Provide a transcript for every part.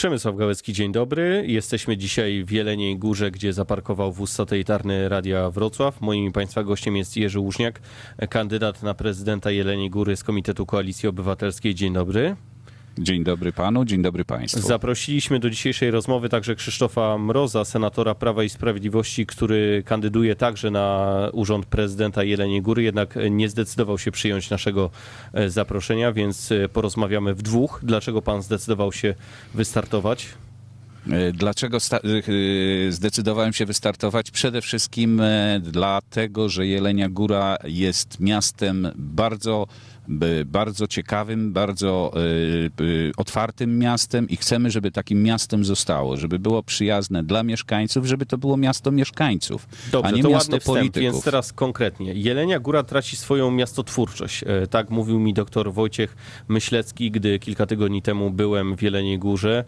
Przemysław Gałecki, dzień dobry. Jesteśmy dzisiaj w Jeleniej Górze, gdzie zaparkował wóz satelitarny Radia Wrocław. Moim Państwa gościem jest Jerzy Łużniak, kandydat na prezydenta Jeleniej Góry z Komitetu Koalicji Obywatelskiej. Dzień dobry. Dzień dobry panu, dzień dobry państwu. Zaprosiliśmy do dzisiejszej rozmowy także Krzysztofa Mroza, senatora Prawa i Sprawiedliwości, który kandyduje także na urząd prezydenta Jeleniej Góry, jednak nie zdecydował się przyjąć naszego e, zaproszenia, więc e, porozmawiamy w dwóch. Dlaczego pan zdecydował się wystartować? E, dlaczego zdecydowałem się wystartować? Przede wszystkim dlatego, że Jelenia Góra jest miastem bardzo bardzo ciekawym, bardzo e, e, otwartym miastem i chcemy, żeby takim miastem zostało, żeby było przyjazne dla mieszkańców, żeby to było miasto mieszkańców, Dobrze, a nie to miasto ładny polityków. Wstęp, więc teraz konkretnie. Jelenia Góra traci swoją miastotwórczość. E, tak mówił mi doktor Wojciech Myślecki, gdy kilka tygodni temu byłem w Jeleniej Górze.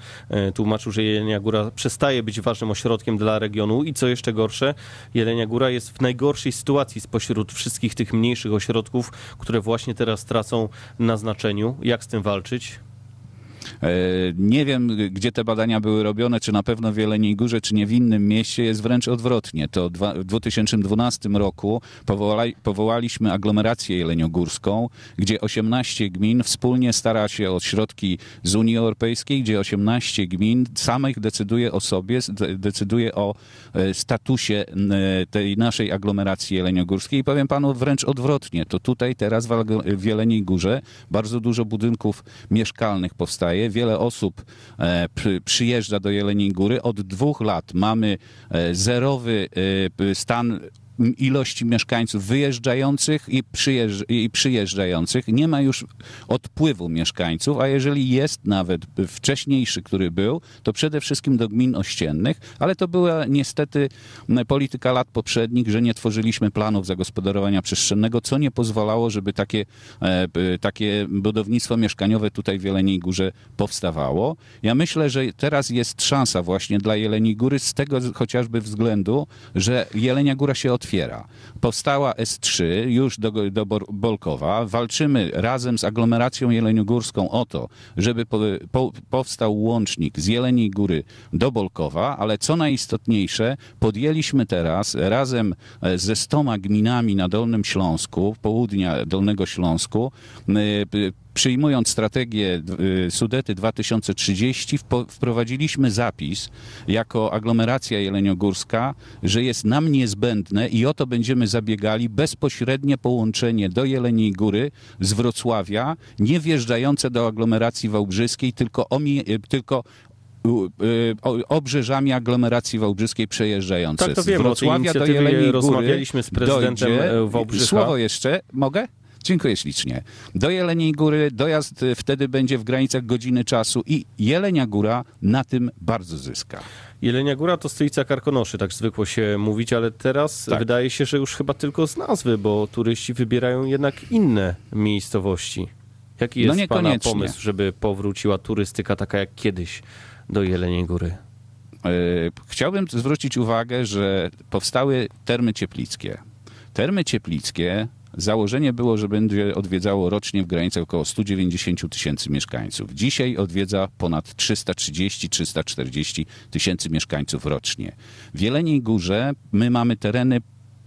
Tłumaczył, że Jelenia Góra przestaje być ważnym ośrodkiem dla regionu i co jeszcze gorsze, Jelenia Góra jest w najgorszej sytuacji spośród wszystkich tych mniejszych ośrodków, które właśnie teraz tracą na znaczeniu. Jak z tym walczyć? E, nie wiem, gdzie te badania były robione, czy na pewno w Jeleniej Górze, czy nie w innym mieście, jest wręcz odwrotnie. To w 2012 roku powołali, powołaliśmy aglomerację jeleniogórską, gdzie 18 gmin wspólnie stara się o środki z Unii Europejskiej, gdzie 18 gmin samych decyduje o sobie, decyduje o e, statusie tej naszej aglomeracji jeleniogórskiej. I powiem panu wręcz odwrotnie. To tutaj teraz w Jeleniej Górze bardzo dużo budynków mieszkalnych powstaje wiele osób e, przyjeżdża do Jeleniej Góry. Od dwóch lat mamy e, zerowy e, stan ilości mieszkańców wyjeżdżających i, przyjeżdż i przyjeżdżających. Nie ma już odpływu mieszkańców, a jeżeli jest nawet wcześniejszy, który był, to przede wszystkim do gmin ościennych, ale to była niestety polityka lat poprzednich, że nie tworzyliśmy planów zagospodarowania przestrzennego, co nie pozwalało, żeby takie, e, takie budownictwo mieszkaniowe tutaj w Jeleniej Górze powstawało. Ja myślę, że teraz jest szansa właśnie dla Jeleniej Góry z tego chociażby względu, że Jelenia Góra się otwiera otwiera. Powstała S3 już do, do Bolkowa. Walczymy razem z aglomeracją jeleniogórską o to, żeby po, po, powstał łącznik z Jeleniej Góry do Bolkowa, ale co najistotniejsze, podjęliśmy teraz razem e, ze stoma gminami na Dolnym Śląsku, południa Dolnego Śląsku, przyjmując strategię y, Sudety 2030, wprowadziliśmy zapis jako aglomeracja jeleniogórska, że jest nam niezbędne i o to będziemy zabiegali bezpośrednie połączenie do Jeleniej Góry z Wrocławia, nie wjeżdżające do aglomeracji wałbrzyskiej, tylko, omi, y, tylko y, obrzeżami aglomeracji wałbrzyskiej przejeżdżające. Tak, to wiem, z Wrocławia do Jeleniej Góry rozmawialiśmy z prezydentem dojdzie, Wałbrzycha. Słowo jeszcze, mogę? Dziękuję ślicznie. Do Jeleniej Góry dojazd y, wtedy będzie w granicach godziny czasu i Jelenia Góra na tym bardzo zyska. Jelenia Góra to stolica Karkonoszy, tak zwykło się mówić, ale teraz tak. wydaje się, że już chyba tylko z nazwy, bo turyści wybierają jednak inne miejscowości. Jaki no jest no Pana pomysł, żeby powróciła turystyka taka jak kiedyś do Jeleniej Góry? E, chciałbym zwrócić uwagę, że powstały termy cieplickie. Termy cieplickie Założenie było, że będzie odwiedzało rocznie w granicach około 190 tysięcy mieszkańców. Dzisiaj odwiedza ponad 330-340 tysięcy mieszkańców rocznie. W Jeleniej Górze my mamy tereny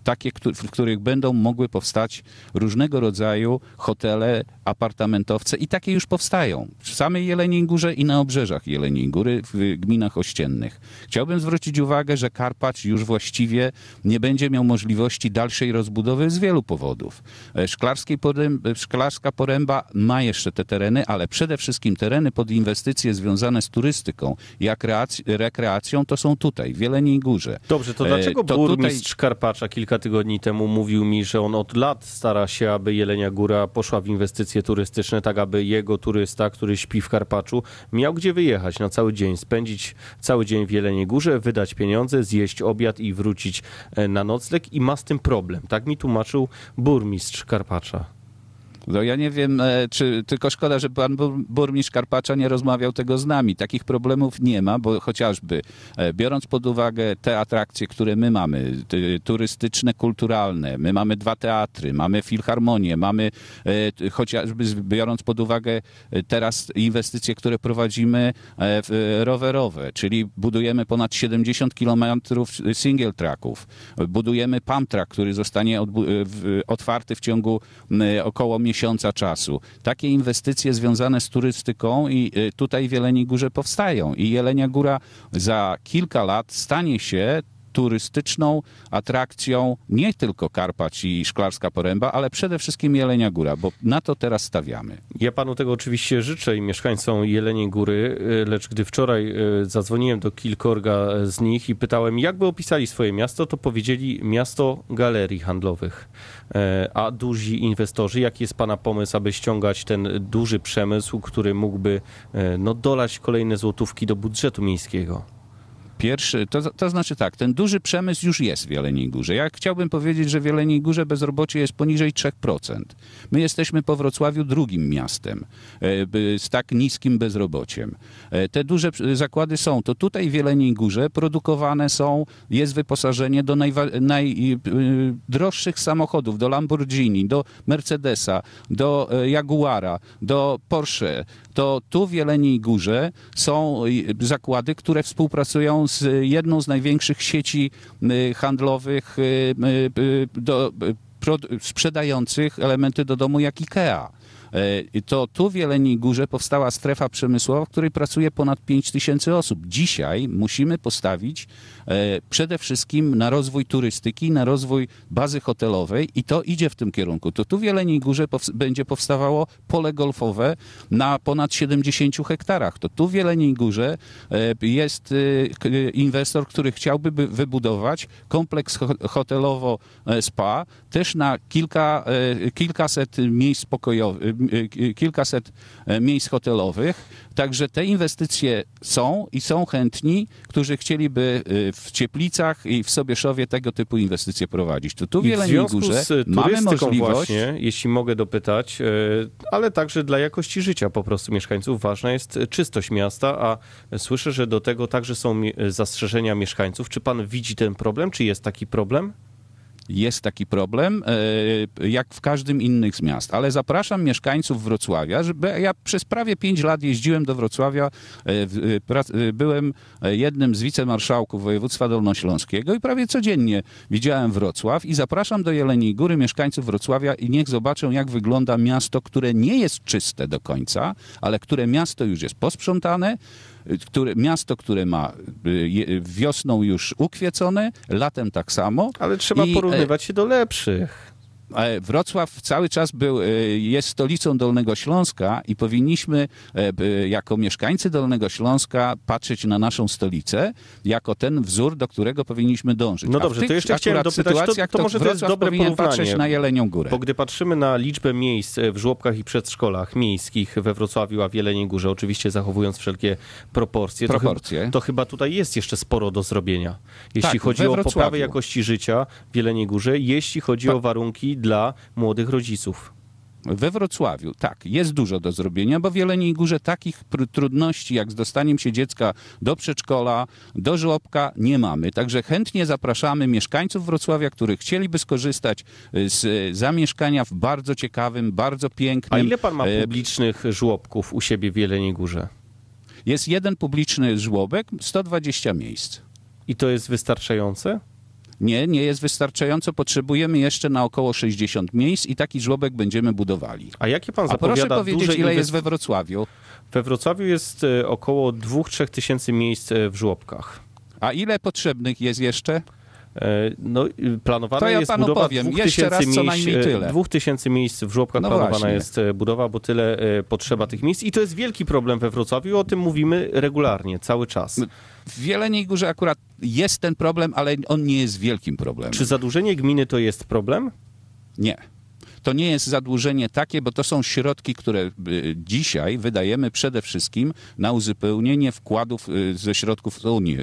takie, w których będą mogły powstać różnego rodzaju hotele, apartamentowce i takie już powstają w samej Jeleniej Górze i na obrzeżach Jeleniej Góry w gminach ościennych. Chciałbym zwrócić uwagę, że Karpacz już właściwie nie będzie miał możliwości dalszej rozbudowy z wielu powodów. E, poręb, Szklarska Poręba ma jeszcze te tereny, ale przede wszystkim tereny pod inwestycje związane z turystyką i rekreacją to są tutaj, w Jeleniej Górze. Dobrze, to dlaczego e, to burmistrz tutaj... Karpacza kilka tygodni temu mówił mi, że on od lat stara się, aby Jelenia Góra poszła w inwestycje turystyczne, tak aby jego turysta, który śpi w Karpaczu, miał gdzie wyjechać na cały dzień, spędzić cały dzień w Jeleniej Górze, wydać pieniądze, zjeść obiad i wrócić e, na nocleg i ma z tym problem. Tak mi tłumaczył burmistrz Karpacza. No ja nie wiem, e, czy tylko szkoda, że pan bur- burmistrz Karpacza nie rozmawiał tego z nami. Takich problemów nie ma, bo chociażby e, biorąc pod uwagę te atrakcje, które my mamy, ty- turystyczne, kulturalne, my mamy dwa teatry, mamy filharmonię, mamy e, chociażby biorąc pod uwagę teraz inwestycje, które prowadzimy rowerowe, czyli budujemy ponad 70 kilometrów single tracków, budujemy pump track, który zostanie otwarty w ciągu około miesiąca czasu. Takie inwestycje związane z turystyką i y, tutaj w Jeleniej Górze powstają i Jelenia Góra za kilka lat stanie się turystyczną atrakcją nie tylko Karpacz i Szklarska Poręba, ale przede wszystkim Jelenia Góra, bo na to teraz stawiamy. Ja panu tego oczywiście życzę i mieszkańcom Jeleniej Góry, y, lecz gdy wczoraj y, zadzwoniłem do kilkorga z nich i pytałem, jakby opisali swoje miasto, to powiedzieli miasto galerii handlowych. E, A duzi inwestorzy, jaki jest pana pomysł, aby ściągać ten duży przemysł, który mógłby e, no, dolać kolejne złotówki do budżetu miejskiego? Pierwszy, to, to znaczy tak, ten duży przemysł już jest w Jeleniej Górze. Ja chciałbym powiedzieć, że w Jeleniej Górze bezrobocie jest poniżej 3%. My jesteśmy po Wrocławiu drugim miastem e, z tak niskim bezrobociem. E, Te duże zakłady są. To tutaj w Jeleniej Górze produkowane są, jest wyposażenie do najdroższych samochodów, do Lamborghini, do Mercedesa, do e, Jaguara, do Porsche. To tu w Jeleniej Górze są zakłady, które współpracują z jedną z największych sieci handlowych do, sprzedających elementy do domu jak IKEA. E, To tu w Jeleniej Górze powstała strefa przemysłowa, w której pracuje ponad 5 tysięcy osób. Dzisiaj musimy postawić e, przede wszystkim na rozwój turystyki, na rozwój bazy hotelowej i to idzie w tym kierunku. To tu w Jeleniej Górze będzie powstawało pole golfowe na ponad 70 hektarach. To tu w Jeleniej Górze e, jest inwestor, który chciałby by wybudować kompleks ho- hotelowo-spa też na kilka, kilkaset miejsc pokojowych, kilkaset e, miejsc hotelowych. Także te inwestycje są i są chętni, którzy chcieliby e, w Cieplicach i w Sobieszowie tego typu inwestycje prowadzić. To tu w Jeleniej Górze z mamy możliwość... właśnie, jeśli mogę dopytać, e, ale także dla jakości życia po prostu mieszkańców ważna jest czystość miasta, a słyszę, że do tego także są zastrzeżenia mieszkańców. Czy pan widzi ten problem? Czy jest taki problem? Jest taki problem, e, jak w każdym innym z miast, ale zapraszam mieszkańców Wrocławia, żeby ja przez prawie pięć lat jeździłem do Wrocławia, e, e, byłem jednym z wicemarszałków województwa dolnośląskiego i prawie codziennie widziałem Wrocław i zapraszam do Jeleniej Góry mieszkańców Wrocławia i niech zobaczą, jak wygląda miasto, które nie jest czyste do końca, ale które miasto już jest posprzątane, które, miasto, które ma y, wiosną już ukwiecone, latem tak samo. Ale trzeba I, e, porównywać się do lepszych. E, Wrocław cały czas był, e, jest stolicą Dolnego Śląska i powinniśmy e, jako mieszkańcy Dolnego Śląska patrzeć na naszą stolicę jako ten wzór, do którego powinniśmy dążyć. No dobrze, to jeszcze chciałem dopytać, to- sytuacjach to może to jest Wrocław dobre powinien patrzeć na Jelenią Górę. Bo gdy patrzymy na liczbę miejsc w żłobkach i przedszkolach miejskich we Wrocławiu, a w Jeleniej Górze, oczywiście zachowując wszelkie proporcje, To, Proporcje. chyba, to chyba tutaj jest jeszcze sporo do zrobienia. Jeśli Tak, chodzi o poprawę jakości życia w Jeleniej Górze, jeśli chodzi Pa- o warunki dla młodych rodziców. We Wrocławiu, tak, jest dużo do zrobienia, bo w Jeleniej Górze takich trudności jak z dostaniem się dziecka do przedszkola, do żłobka nie mamy. Także chętnie zapraszamy mieszkańców Wrocławia, którzy chcieliby skorzystać y, z y, zamieszkania w bardzo ciekawym, bardzo A pięknym. ile pan ma e, publicznych żłobków u siebie w Jeleniej Górze? Jest jeden publiczny żłobek, 120 miejsc. I to jest wystarczające? Nie, nie jest wystarczająco. Potrzebujemy jeszcze na około 60 miejsc i taki żłobek będziemy budowali. A jakie pan A proszę zapowiada powiedzieć, ile inwest- jest we Wrocławiu? We Wrocławiu jest e, około 2-3 tysięcy miejsc e, w żłobkach. A ile potrzebnych jest jeszcze? E, No, planowana ja jest budowa powiem. dwóch Jeszcze tysięcy raz co miejsc, najmniej e, miejsc w żłobkach No planowana właśnie. jest e, budowa, bo tyle potrzeba tych miejsc. I to jest wielki problem we Wrocławiu o tym mówimy regularnie, cały czas. W Jeleniej Górze akurat jest ten problem, ale on nie jest wielkim problemem. Czy zadłużenie gminy to jest problem? Nie. To nie jest zadłużenie takie, bo to są środki, które y, dzisiaj wydajemy przede wszystkim na uzupełnienie wkładów y, ze środków Unii,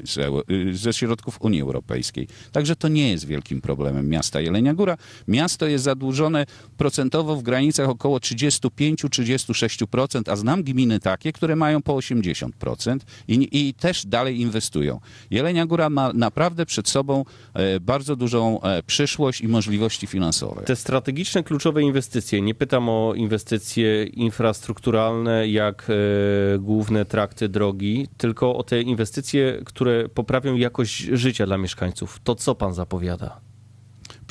y, ze środków Unii Europejskiej. Także to nie jest wielkim problemem miasta Jelenia Góra. Miasto jest zadłużone procentowo w granicach około 35-36%, a znam gminy takie, które mają po 80% i, i też dalej inwestują. Jelenia Góra ma naprawdę przed sobą e, bardzo dużą e, przyszłość i możliwości finansowe. Te strategiczne, kluczowe inwestycje, nie pytam o inwestycje infrastrukturalne, jak e, główne trakty drogi, tylko o te inwestycje, które poprawią jakość życia dla mieszkańców. To co pan zapowiada?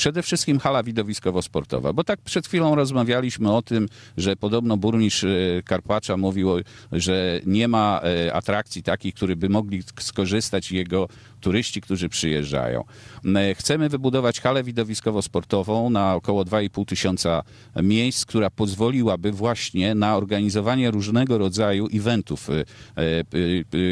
Przede wszystkim hala widowiskowo-sportowa, bo tak przed chwilą rozmawialiśmy o tym, że podobno burmistrz e, Karpacza mówił, że nie ma e, atrakcji takich, które by mogli skorzystać jego turyści, którzy przyjeżdżają. Chcemy wybudować halę widowiskowo-sportową na około 2,5 tysiąca miejsc, która pozwoliłaby właśnie na organizowanie różnego rodzaju eventów e,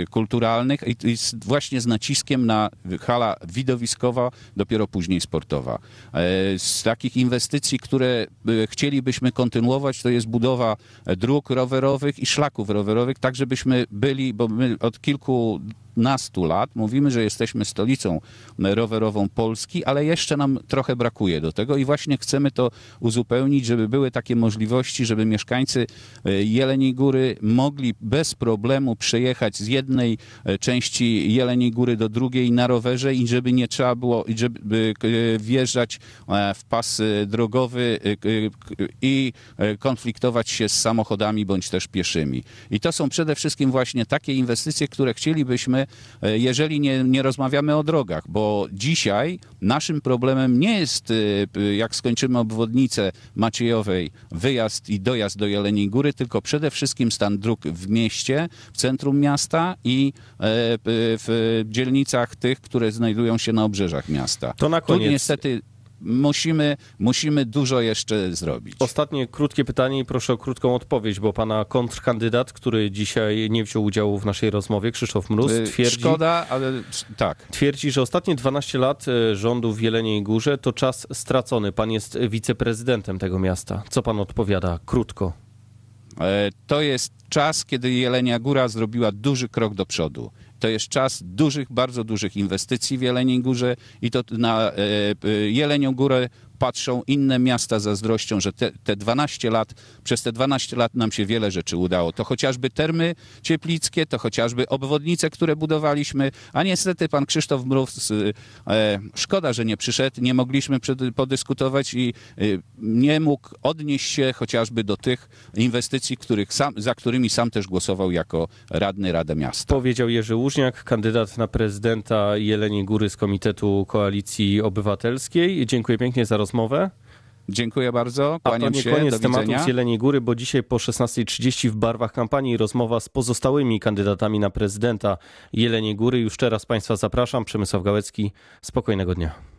kulturalnych i właśnie z naciskiem na hala widowiskowa, dopiero później sportowa. E, z takich inwestycji, które e, chcielibyśmy kontynuować, to jest budowa dróg rowerowych i szlaków rowerowych, tak żebyśmy byli, bo my od kilku nastu lat mówimy, że jesteśmy stolicą rowerową Polski, ale jeszcze nam trochę brakuje do tego i właśnie chcemy to uzupełnić, żeby były takie możliwości, żeby mieszkańcy e, Jeleniej Góry mogli bez problemu przejechać z jednej e, części Jeleniej Góry do drugiej na rowerze i żeby nie trzeba było żeby e, wjeżdżać w pas drogowy i konfliktować się z samochodami bądź też pieszymi. I to są przede wszystkim właśnie takie inwestycje, które chcielibyśmy E, jeżeli nie, nie rozmawiamy o drogach, bo dzisiaj naszym problemem nie jest, e, jak skończymy obwodnicę Maciejowej, wyjazd i dojazd do Jeleniej Góry, tylko przede wszystkim stan dróg w mieście, w centrum miasta i e, w dzielnicach tych, które znajdują się na obrzeżach miasta. To na koniec. Tu niestety musimy, musimy dużo jeszcze zrobić. Ostatnie krótkie pytanie i proszę o krótką odpowiedź, bo pana kontrkandydat, który dzisiaj nie wziął udziału w naszej rozmowie, Krzysztof Mróz, y, twierdzi... Szkoda, ale tak. Twierdzi, że ostatnie 12 lat y, rządu w Jeleniej Górze to czas stracony. Pan jest wiceprezydentem tego miasta. Co pan odpowiada? Krótko. E, to jest czas, kiedy Jelenia Góra zrobiła duży krok do przodu. To jest czas dużych, bardzo dużych inwestycji w Jeleniej Górze i to na e, e, Jelenią Górę patrzą inne miasta zazdrością, że te, te 12 lat, przez te 12 lat nam się wiele rzeczy udało. To chociażby termy cieplickie, to chociażby obwodnice, które budowaliśmy, a niestety pan Krzysztof Mróz, e, szkoda, że nie przyszedł, nie mogliśmy przed, podyskutować i e, nie mógł odnieść się chociażby do tych inwestycji, których sam, za którymi sam też głosował jako radny Rady Miasta. Powiedział Jerzy Łużniak, kandydat na prezydenta Jeleniej Góry z Komitetu Koalicji Obywatelskiej. Dziękuję pięknie za rozmowę rozmowę. Dziękuję bardzo. Kłaniam A to nie się. koniec widzenia. z Jeleniej Góry, bo dzisiaj po 16.30 w barwach kampanii rozmowa z pozostałymi kandydatami na prezydenta Jeleniej Góry. Już teraz Państwa zapraszam. Przemysław Gałecki. Spokojnego dnia.